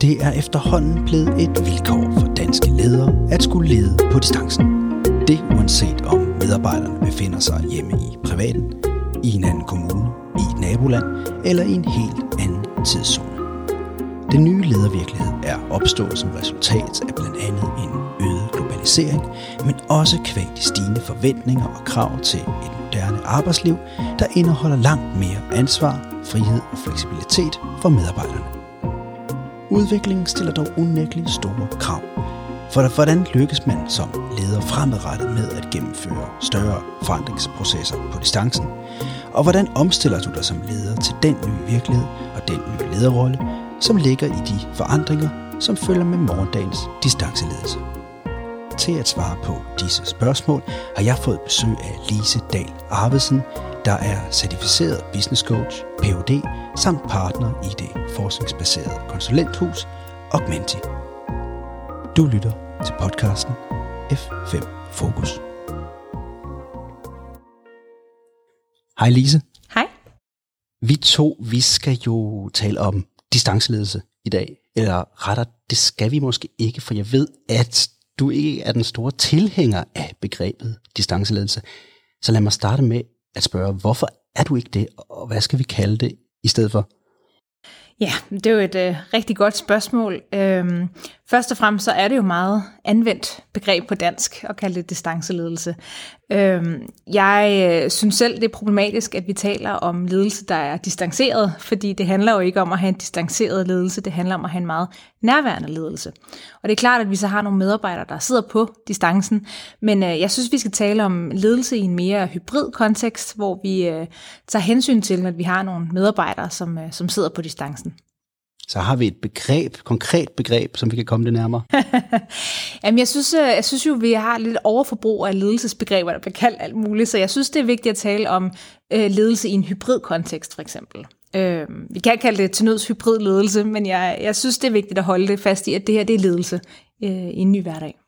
Det er efterhånden blevet et vilkår for danske ledere at skulle lede på distancen. Det uanset om medarbejderne befinder sig hjemme i privaten, i en anden kommune, i et naboland eller i en helt anden tidszone. Den nye ledervirkelighed er opstået som resultat af blandt andet en øget globalisering, men også kvæg de stigende forventninger og krav til et moderne arbejdsliv, der indeholder langt mere ansvar, frihed og fleksibilitet for medarbejderne. Udviklingen stiller dog unægteligt store krav. For hvordan lykkes man som leder fremadrettet med at gennemføre større forandringsprocesser på distancen? Og hvordan omstiller du dig som leder til den nye virkelighed og den nye lederrolle, som ligger i de forandringer, som følger med morgendagens distanceledelse? Til at svare på disse spørgsmål har jeg fået besøg af Lise Dahl Arvesen, der er certificeret business coach, Ph.D. samt partner i det forskningsbaserede konsulenthus Augmenti. Du lytter til podcasten F5 Fokus. Hej Lise. Hej. Vi to, vi skal jo tale om distanceledelse i dag. Eller retter, det skal vi måske ikke, for jeg ved, at du ikke er den store tilhænger af begrebet distanceledelse. Så lad mig starte med at spørge, hvorfor er du ikke det, og hvad skal vi kalde det i stedet for? Ja, det er jo et øh, rigtig godt spørgsmål. Øhm, først og fremmest så er det jo meget anvendt begreb på dansk at kalde det distanceledelse. Øhm, jeg øh, synes selv, det er problematisk, at vi taler om ledelse, der er distanceret, fordi det handler jo ikke om at have en distanceret ledelse, det handler om at have en meget nærværende ledelse. Og det er klart, at vi så har nogle medarbejdere, der sidder på distancen, men øh, jeg synes, vi skal tale om ledelse i en mere hybrid kontekst, hvor vi øh, tager hensyn til, at vi har nogle medarbejdere, som, som sidder på distancen så har vi et begreb, konkret begreb, som vi kan komme det nærmere. Jamen, jeg synes, øh, jeg synes jo, vi har lidt overforbrug af ledelsesbegreber, der bliver kaldt alt muligt, så jeg synes, det er vigtigt at tale om øh, ledelse i en hybrid kontekst, for eksempel. Øh, vi kan kalde det til nøds hybrid ledelse, men jeg, jeg synes, det er vigtigt at holde det fast i, at det her det er ledelse øh, i en ny hverdag.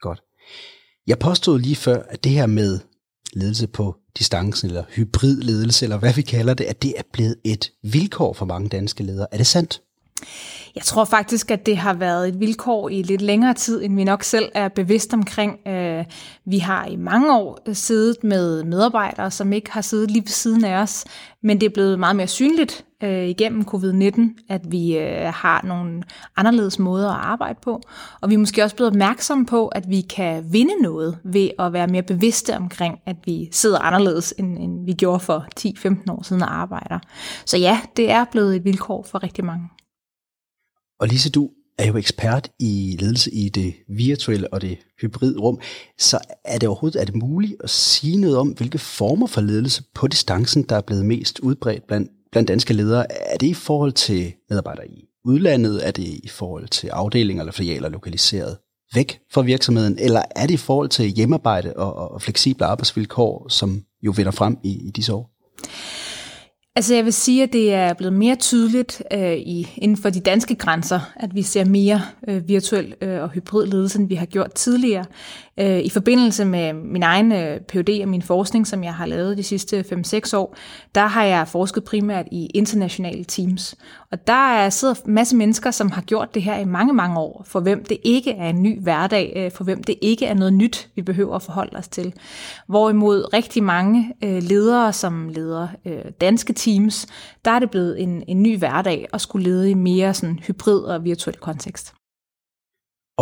Godt. Jeg påstod lige før, at det her med ledelse på distancen, eller hybrid ledelse, eller hvad vi kalder det, at det er blevet et vilkår for mange danske ledere. Er det sandt? Jeg tror faktisk, at det har været et vilkår i lidt længere tid, end vi nok selv er bevidst omkring. Øh, vi har i mange år siddet med medarbejdere, som ikke har siddet lige ved siden af os, men det er blevet meget mere synligt øh, igennem covid-19, at vi øh, har nogle anderledes måder at arbejde på. Og vi er måske også blevet opmærksomme på, at vi kan vinde noget ved at være mere bevidste omkring, at vi sidder anderledes, end, end vi gjorde for 10-15 år siden og arbejder. Så ja, det er blevet et vilkår for rigtig mange. Og Lise, du er jo ekspert i ledelse i det virtuelle og det hybride rum, så er det overhovedet er det muligt at sige noget om, hvilke former for ledelse på distancen, der er blevet mest udbredt blandt, blandt danske ledere? Er det i forhold til medarbejdere i udlandet? Er det i forhold til afdelinger eller filialer lokaliseret væk fra virksomheden? Eller er det i forhold til hjemmearbejde og, og fleksible arbejdsvilkår, som jo vinder frem i, i disse år? Altså jeg vil sige, at det er blevet mere tydeligt øh, i, inden for de danske grænser, at vi ser mere øh, virtuel øh, og hybrid ledelse, end vi har gjort tidligere. Øh, I forbindelse med min egen øh, PhD og min forskning, som jeg har lavet de sidste 5-6 år, der har jeg forsket primært i internationale teams. Og der er sidder en masse mennesker, som har gjort det her i mange, mange år, for hvem det ikke er en ny hverdag, øh, for hvem det ikke er noget nyt, vi behøver at forholde os til. Hvorimod rigtig mange øh, ledere, som leder øh, danske teams, der er det blevet en, en ny hverdag at skulle lede i mere sådan hybrid og virtuel kontekst.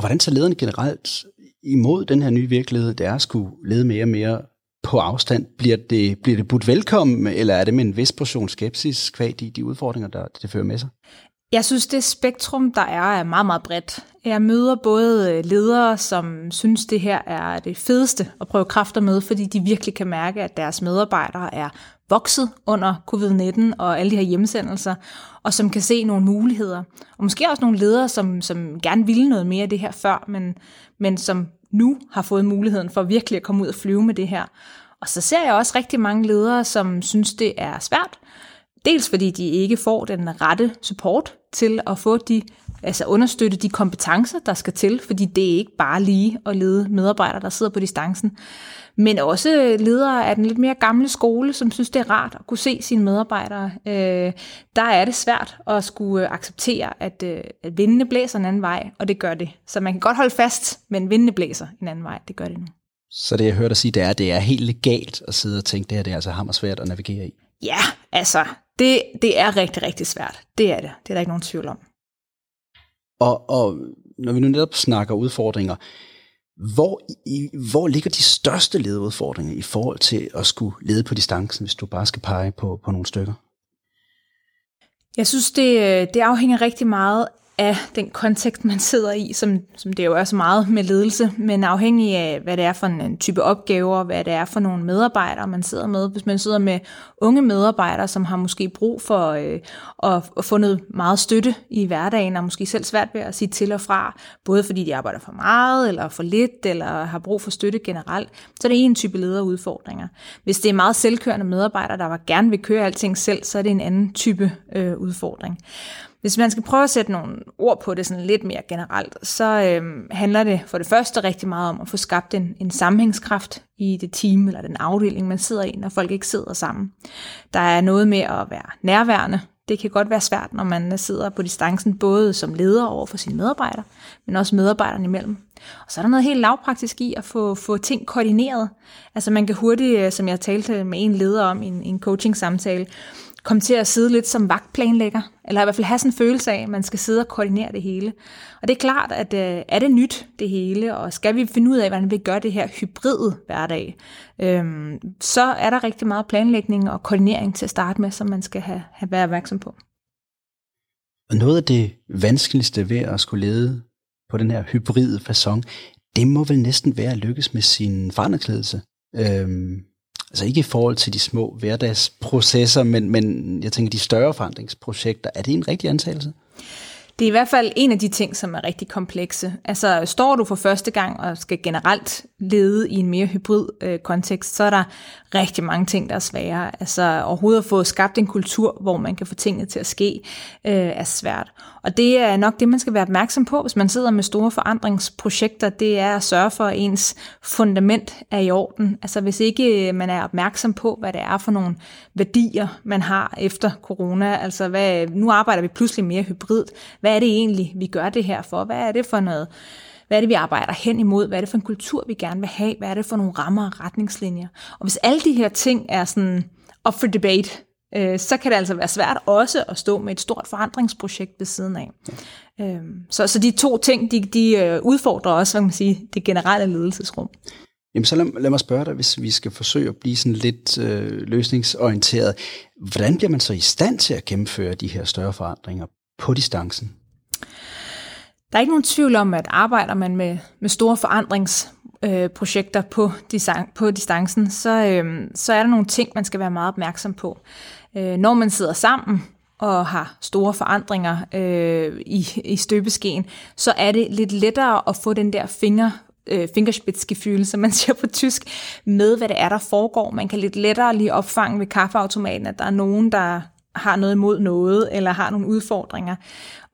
Og hvordan tager lederne generelt imod den her nye virkelighed, der er at skulle lede mere og mere på afstand? Bliver det, bliver det budt velkommen, eller er det med en vis portion skepsis kvad de, de udfordringer, der det fører med sig? Jeg synes, det spektrum, der er, er meget, meget bredt. Jeg møder både øh, ledere, som synes, det her er det fedeste at prøve kræfter med, fordi de virkelig kan mærke, at deres medarbejdere er vokset under covid-19 og alle de her hjemsendelser, og som kan se nogle muligheder. Og måske også nogle ledere, som, som gerne ville noget mere af det her før, men, men som nu har fået muligheden for virkelig at komme ud og flyve med det her. Og så ser jeg også rigtig mange ledere, som synes, det er svært. Dels fordi de ikke får den rette support til at få de altså understøtte de kompetencer, der skal til, fordi det er ikke bare lige at lede medarbejdere, der sidder på distancen, men også ledere af den lidt mere gamle skole, som synes, det er rart at kunne se sine medarbejdere. Øh, der er det svært at skulle acceptere, at, øh, at vindene blæser en anden vej, og det gør det. Så man kan godt holde fast, men vindene blæser en anden vej, det gør det nu. Så det jeg hørte dig sige, det er, at det er helt legalt at sidde og tænke, det her det er altså hammer svært at navigere i. Ja, altså, det, det er rigtig, rigtig svært. Det er det. Det er der ikke nogen tvivl om. Og, og når vi nu netop snakker udfordringer, hvor, i, hvor ligger de største lederudfordringer i forhold til at skulle lede på distancen, hvis du bare skal pege på, på nogle stykker? Jeg synes, det, det afhænger rigtig meget af den kontekst, man sidder i, som, som det jo er så meget med ledelse, men afhængig af, hvad det er for en type opgaver, hvad det er for nogle medarbejdere, man sidder med. Hvis man sidder med unge medarbejdere, som har måske brug for øh, at, at få noget meget støtte i hverdagen, og måske selv svært ved at sige til og fra, både fordi de arbejder for meget, eller for lidt, eller har brug for støtte generelt, så er det en type lederudfordringer. Hvis det er meget selvkørende medarbejdere, der gerne vil køre alting selv, så er det en anden type øh, udfordring. Hvis man skal prøve at sætte nogle ord på det sådan lidt mere generelt, så øh, handler det for det første rigtig meget om at få skabt en, en sammenhængskraft i det team eller den afdeling, man sidder i, når folk ikke sidder sammen. Der er noget med at være nærværende. Det kan godt være svært, når man sidder på distancen, både som leder over for sine medarbejdere, men også medarbejderne imellem. Og så er der noget helt lavpraktisk i at få, få ting koordineret. Altså man kan hurtigt, øh, som jeg talte med en leder om i en, en coaching-samtale, komme til at sidde lidt som vagtplanlægger, eller i hvert fald have sådan en følelse af, at man skal sidde og koordinere det hele. Og det er klart, at øh, er det nyt, det hele, og skal vi finde ud af, hvordan vi gør det her hybride hverdag, øhm, så er der rigtig meget planlægning og koordinering til at starte med, som man skal have, have været opmærksom på. Og noget af det vanskeligste ved at skulle lede på den her hybride façon, det må vel næsten være at lykkes med sin forandringsledelse. Øhm, Altså ikke i forhold til de små hverdagsprocesser, men, men jeg tænker, de større forandringsprojekter, er det en rigtig antagelse? Det er i hvert fald en af de ting, som er rigtig komplekse. Altså står du for første gang og skal generelt lede i en mere hybrid øh, kontekst, så er der rigtig mange ting, der er svære. Altså overhovedet at få skabt en kultur, hvor man kan få tingene til at ske, øh, er svært. Og det er nok det, man skal være opmærksom på, hvis man sidder med store forandringsprojekter, det er at sørge for, at ens fundament er i orden. Altså hvis ikke øh, man er opmærksom på, hvad det er for nogle værdier, man har efter corona, altså hvad, nu arbejder vi pludselig mere hybrid. Hvad er det egentlig, vi gør det her for? Hvad er det for noget? Hvad er det, vi arbejder hen imod? Hvad er det for en kultur, vi gerne vil have? Hvad er det for nogle rammer og retningslinjer? Og hvis alle de her ting er sådan up for debate, øh, så kan det altså være svært også at stå med et stort forandringsprojekt ved siden af. Øh, så, så de to ting, de, de øh, udfordrer også, hvad man sige, det generelle ledelsesrum. Jamen så lad, lad mig spørge dig, hvis vi skal forsøge at blive sådan lidt øh, løsningsorienteret. Hvordan bliver man så i stand til at gennemføre de her større forandringer på distancen? Der er ikke nogen tvivl om, at arbejder man med, med store forandringsprojekter øh, på, på distancen, så, øh, så er der nogle ting, man skal være meget opmærksom på. Øh, når man sidder sammen og har store forandringer øh, i, i støbeskeen, så er det lidt lettere at få den der finger øh, fingerspitzgefühl, som man siger på tysk, med hvad det er, der foregår. Man kan lidt lettere lige opfange ved kaffeautomaten, at der er nogen, der har noget imod noget, eller har nogle udfordringer.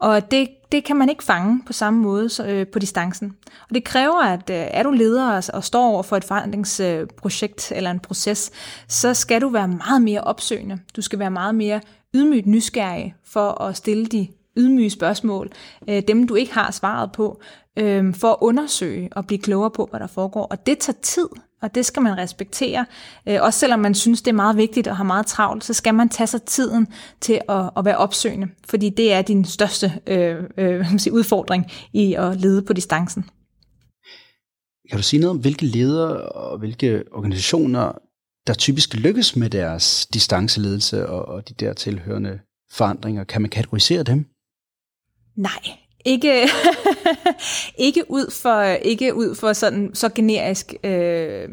Og det, det kan man ikke fange på samme måde så, øh, på distancen. Og det kræver, at øh, er du leder og, og står over for et forandringsprojekt eller en proces, så skal du være meget mere opsøgende. Du skal være meget mere ydmygt nysgerrig for at stille de ydmyge spørgsmål, øh, dem du ikke har svaret på, øh, for at undersøge og blive klogere på, hvad der foregår. Og det tager tid, og det skal man respektere. Øh, også selvom man synes, det er meget vigtigt og har meget travlt, så skal man tage sig tiden til at, at være opsøgende, fordi det er din største øh, øh, udfordring i at lede på distancen. Kan du sige noget om, hvilke ledere og hvilke organisationer, der typisk lykkes med deres distanceledelse og, og de der tilhørende forandringer? Kan man kategorisere dem? Nej, ikke, ikke, ud for, ikke ud for sådan så generisk. Øh,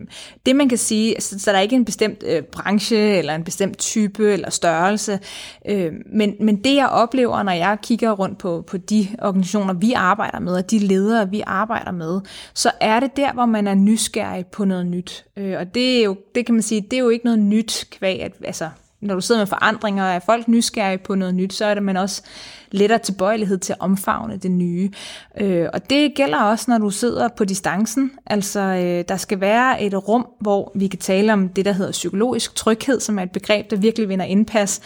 det man kan sige, så, så der er ikke en bestemt øh, branche, eller en bestemt type, eller størrelse. Øh, men, men det jeg oplever, når jeg kigger rundt på, på de organisationer, vi arbejder med, og de ledere, vi arbejder med, så er det der, hvor man er nysgerrig på noget nyt. Øh, og det er jo, det kan man sige, det er jo ikke noget nyt kvæg, at, altså når du sidder med forandringer, er folk nysgerrige på noget nyt, så er det man også lettere tilbøjelighed til at omfavne det nye. Øh, og det gælder også, når du sidder på distancen. Altså, øh, der skal være et rum, hvor vi kan tale om det, der hedder psykologisk tryghed, som er et begreb, der virkelig vinder indpas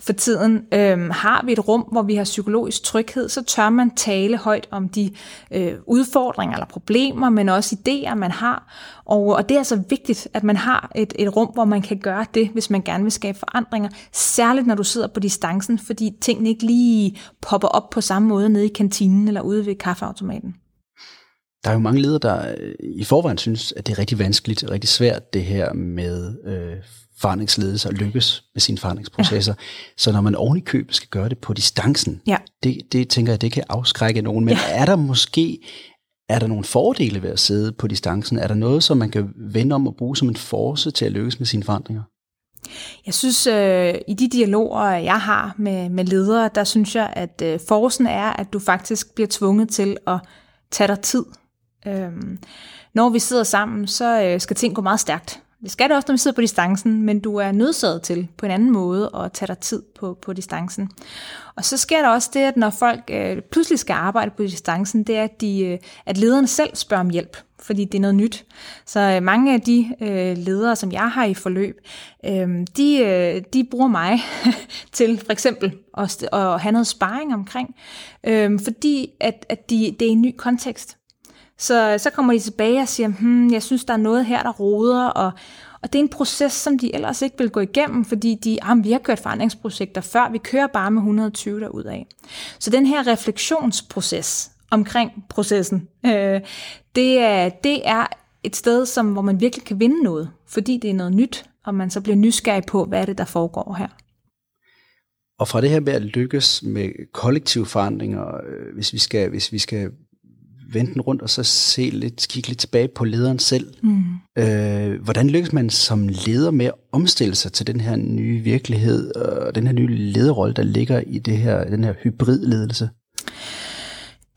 for tiden. Øh, har vi et rum, hvor vi har psykologisk tryghed, så tør man tale højt om de øh, udfordringer eller problemer, men også idéer, man har. Og, og det er altså vigtigt, at man har et, et rum, hvor man kan gøre det, hvis man gerne vil skabe forandringer. Særligt når du sidder på distancen, fordi tingene ikke lige popper op på samme måde nede i kantinen eller ude ved kaffeautomaten. Der er jo mange ledere, der øh, i forvejen synes, at det er rigtig vanskeligt og rigtig svært, det her med øh, forandringsledelse og lykkes med sine forandringsprocesser. Ja. Så når man oven i købet skal gøre det på distancen, ja. det, det tænker jeg, det kan afskrække nogen. Men ja. er der måske er der nogle fordele ved at sidde på distancen? Er der noget, som man kan vende om og bruge som en force til at lykkes med sine forandringer? Jeg synes, øh, i de dialoger, jeg har med, med ledere, der synes jeg, at øh, forsen er, at du faktisk bliver tvunget til at tage dig tid. Øhm, når vi sidder sammen, så øh, skal ting gå meget stærkt. Det skal det også, når vi sidder på distancen, men du er nødsaget til på en anden måde at tage dig tid på, på distancen. Og så sker der også det, at når folk øh, pludselig skal arbejde på distancen, det er, at, de, øh, at lederne selv spørger om hjælp, fordi det er noget nyt. Så øh, mange af de øh, ledere, som jeg har i forløb, øh, de, øh, de bruger mig til for eksempel at, at have noget sparring omkring, øh, fordi at, at de, det er en ny kontekst. Så, så kommer de tilbage og siger, hmm, jeg synes, der er noget her, der roder, og, og det er en proces, som de ellers ikke vil gå igennem, fordi de, ah, vi har kørt forandringsprojekter før, vi kører bare med 120 derudad. Så den her refleksionsproces omkring processen, øh, det, er, det er et sted, som, hvor man virkelig kan vinde noget, fordi det er noget nyt, og man så bliver nysgerrig på, hvad er det, der foregår her. Og fra det her med at lykkes med kollektive forandringer, øh, hvis vi skal, hvis vi skal vende den rundt og så se lidt, kigge lidt tilbage på lederen selv. Mm. Øh, hvordan lykkes man som leder med at omstille sig til den her nye virkelighed og den her nye lederrolle, der ligger i det her, den her hybridledelse?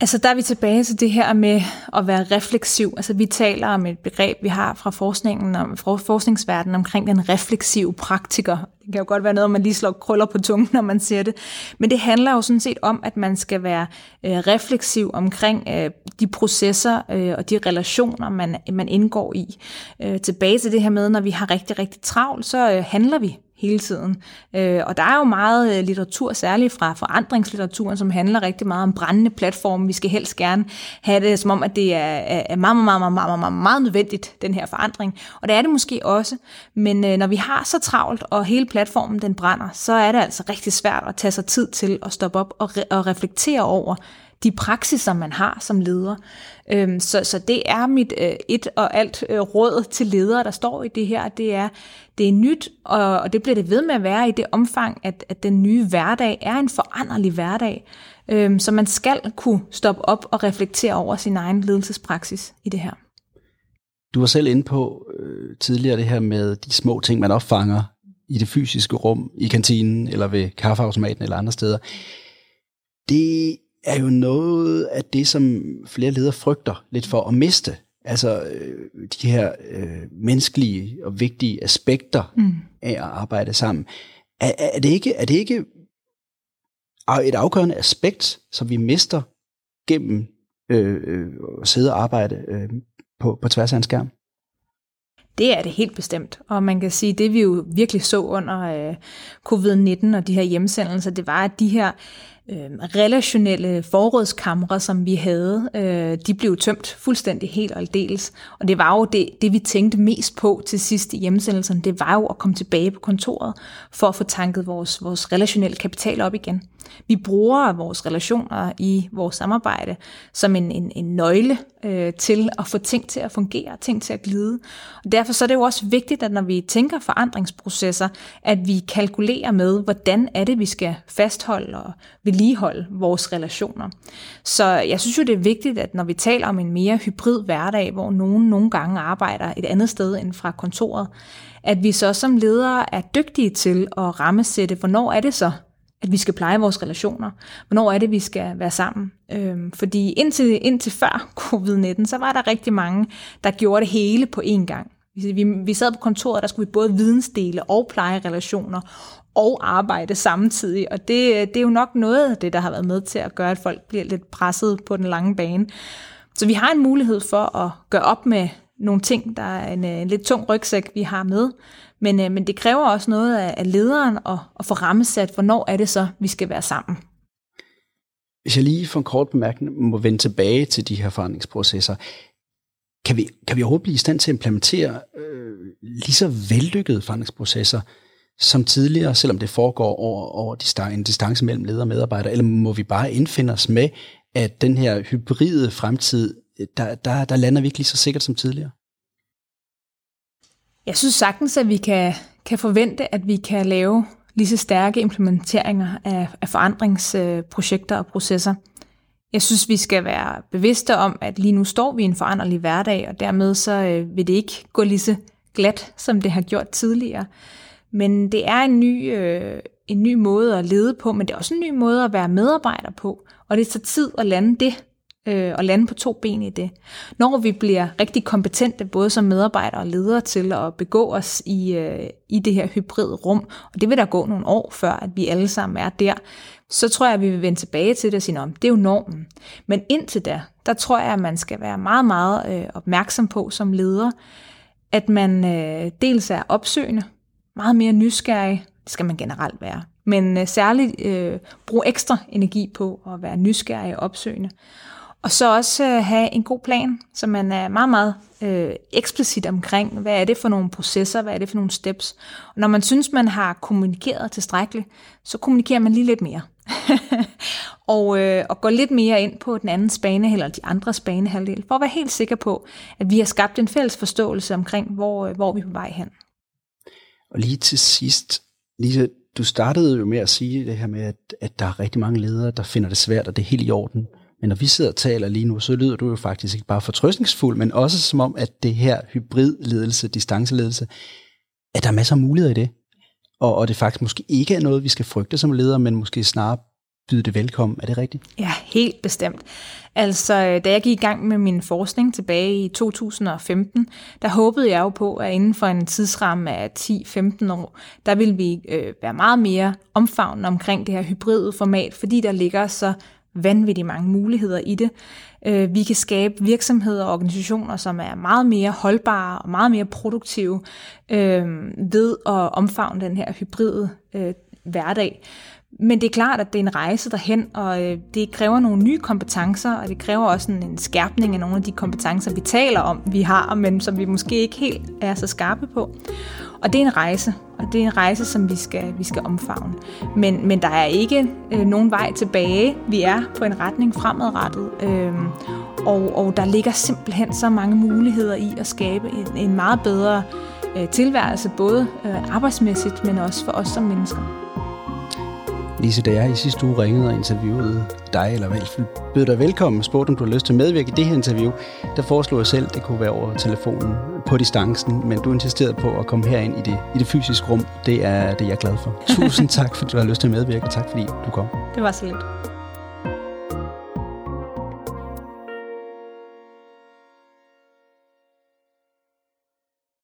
Altså der er vi tilbage til det her med at være refleksiv. Altså vi taler om et begreb, vi har fra forskningen om, fra forskningsverdenen omkring den refleksive praktiker. Det kan jo godt være noget, man lige slår krøller på tungen, når man ser det. Men det handler jo sådan set om, at man skal være øh, refleksiv omkring øh, de processer øh, og de relationer, man, man indgår i. Øh, tilbage til det her med, når vi har rigtig, rigtig travlt, så øh, handler vi hele tiden. Øh, og der er jo meget øh, litteratur, særligt fra forandringslitteraturen, som handler rigtig meget om brændende platforme. Vi skal helst gerne have det som om, at det er, er meget, meget, meget, meget, meget, meget nødvendigt, den her forandring. Og det er det måske også. Men øh, når vi har så travlt, og hele platformen den brænder, så er det altså rigtig svært at tage sig tid til at stoppe op og, re- og reflektere over, de praksiser, man har som leder. Øhm, så, så det er mit øh, et og alt øh, råd til ledere, der står i det her. Det er, det er nyt, og, og det bliver det ved med at være i det omfang, at, at den nye hverdag er en foranderlig hverdag. Øhm, så man skal kunne stoppe op og reflektere over sin egen ledelsespraksis i det her. Du var selv inde på øh, tidligere det her med de små ting, man opfanger i det fysiske rum, i kantinen eller ved kaffeautomaten eller andre steder. Det er jo noget af det, som flere ledere frygter lidt for at miste. Altså øh, de her øh, menneskelige og vigtige aspekter mm. af at arbejde sammen. Er, er, det ikke, er det ikke et afgørende aspekt, som vi mister gennem øh, øh, at sidde og arbejde øh, på, på tværs af en skærm? Det er det helt bestemt. Og man kan sige, det vi jo virkelig så under øh, covid-19 og de her hjemsendelser, det var, at de her øh, relationelle forrådskamre, som vi havde, øh, de blev tømt fuldstændig helt og aldeles. Og det var jo det, det, vi tænkte mest på til sidst i hjemsendelsen, det var jo at komme tilbage på kontoret for at få tanket vores, vores relationelle kapital op igen. Vi bruger vores relationer i vores samarbejde som en, en, en nøgle øh, til at få ting til at fungere, ting til at glide. Og derfor så er det jo også vigtigt, at når vi tænker forandringsprocesser, at vi kalkulerer med, hvordan er det, vi skal fastholde og vedligeholde vores relationer. Så jeg synes jo, det er vigtigt, at når vi taler om en mere hybrid hverdag, hvor nogen nogle gange arbejder et andet sted end fra kontoret, at vi så som ledere er dygtige til at rammesætte, hvornår er det så, at vi skal pleje vores relationer. Hvornår er det, vi skal være sammen? Øhm, fordi indtil, indtil før covid-19, så var der rigtig mange, der gjorde det hele på én gang. Vi, vi sad på kontoret, der skulle vi både vidensdele og pleje relationer og arbejde samtidig, og det, det er jo nok noget af det, der har været med til at gøre, at folk bliver lidt presset på den lange bane. Så vi har en mulighed for at gøre op med nogle ting, der er en, en lidt tung rygsæk, vi har med, men, øh, men det kræver også noget af, af lederen at, at få rammesat, hvornår er det så, vi skal være sammen. Hvis jeg lige for en kort bemærkning må vende tilbage til de her forandringsprocesser, kan vi, kan vi overhovedet blive i stand til at implementere øh, lige så vellykkede forandringsprocesser som tidligere, selvom det foregår over, over en distance mellem leder og medarbejder? eller må vi bare indfinde os med, at den her hybride fremtid, øh, der, der, der lander vi ikke lige så sikkert som tidligere? Jeg synes sagtens, at vi kan, kan forvente, at vi kan lave lige så stærke implementeringer af, af forandringsprojekter og processer. Jeg synes, vi skal være bevidste om, at lige nu står vi i en foranderlig hverdag, og dermed så øh, vil det ikke gå lige så glat, som det har gjort tidligere. Men det er en ny, øh, en ny måde at lede på, men det er også en ny måde at være medarbejder på. Og det tager tid at lande det, øh, og lande på to ben i det. Når vi bliver rigtig kompetente, både som medarbejdere og ledere, til at begå os i, øh, i det her hybride rum, og det vil der gå nogle år, før at vi alle sammen er der, så tror jeg, at vi vil vende tilbage til det og sige, om det er jo normen. Men indtil da, der tror jeg, at man skal være meget, meget øh, opmærksom på som leder, at man øh, dels er opsøgende, meget mere nysgerrig, det skal man generelt være, men øh, særligt øh, bruge ekstra energi på at være nysgerrig og opsøgende. Og så også øh, have en god plan, så man er meget, meget øh, eksplicit omkring, hvad er det for nogle processer, hvad er det for nogle steps. Og når man synes, man har kommunikeret tilstrækkeligt, så kommunikerer man lige lidt mere. og, øh, og går lidt mere ind på den anden spane, eller de andre spanehalvdel, for at være helt sikker på, at vi har skabt en fælles forståelse omkring, hvor, øh, hvor vi er på vej hen. Og lige til sidst, Lise, du startede jo med at sige det her med, at, at der er rigtig mange ledere, der finder det svært, og det er helt i orden. Men når vi sidder og taler lige nu, så lyder du jo faktisk ikke bare fortrøstningsfuld, men også som om, at det her hybridledelse, distanceledelse, at der er masser af muligheder i det. Og, og det faktisk måske ikke er noget, vi skal frygte som ledere, men måske snarere byde det velkommen. Er det rigtigt? Ja, helt bestemt. Altså, øh, da jeg gik i gang med min forskning tilbage i 2015, der håbede jeg jo på, at inden for en tidsramme af 10-15 år, der ville vi øh, være meget mere omfavnende omkring det her hybride format, fordi der ligger så vanvittigt mange muligheder i det. Øh, vi kan skabe virksomheder og organisationer, som er meget mere holdbare og meget mere produktive øh, ved at omfavne den her hybride øh, hverdag. Men det er klart, at det er en rejse derhen, og øh, det kræver nogle nye kompetencer, og det kræver også en, en skærpning af nogle af de kompetencer, vi taler om, vi har, men som vi måske ikke helt er så skarpe på. Og det er en rejse, og det er en rejse, som vi skal, vi skal omfavne. Men, men der er ikke øh, nogen vej tilbage. Vi er på en retning fremadrettet, øh, og, og der ligger simpelthen så mange muligheder i at skabe en, en meget bedre øh, tilværelse, både øh, arbejdsmæssigt, men også for os som mennesker. Lise, da jeg i sidste uge ringede og interviewede dig, eller fald bød dig velkommen, spurgte om du har lyst til at medvirke i det her interview, der foreslog jeg selv, at det kunne være over telefonen på distancen, men du insisterede på at komme herind i det, i det fysiske rum. Det er det, jeg er glad for. Tusind tak, fordi du har lyst til at medvirke, og tak fordi du kom. Det var så lidt.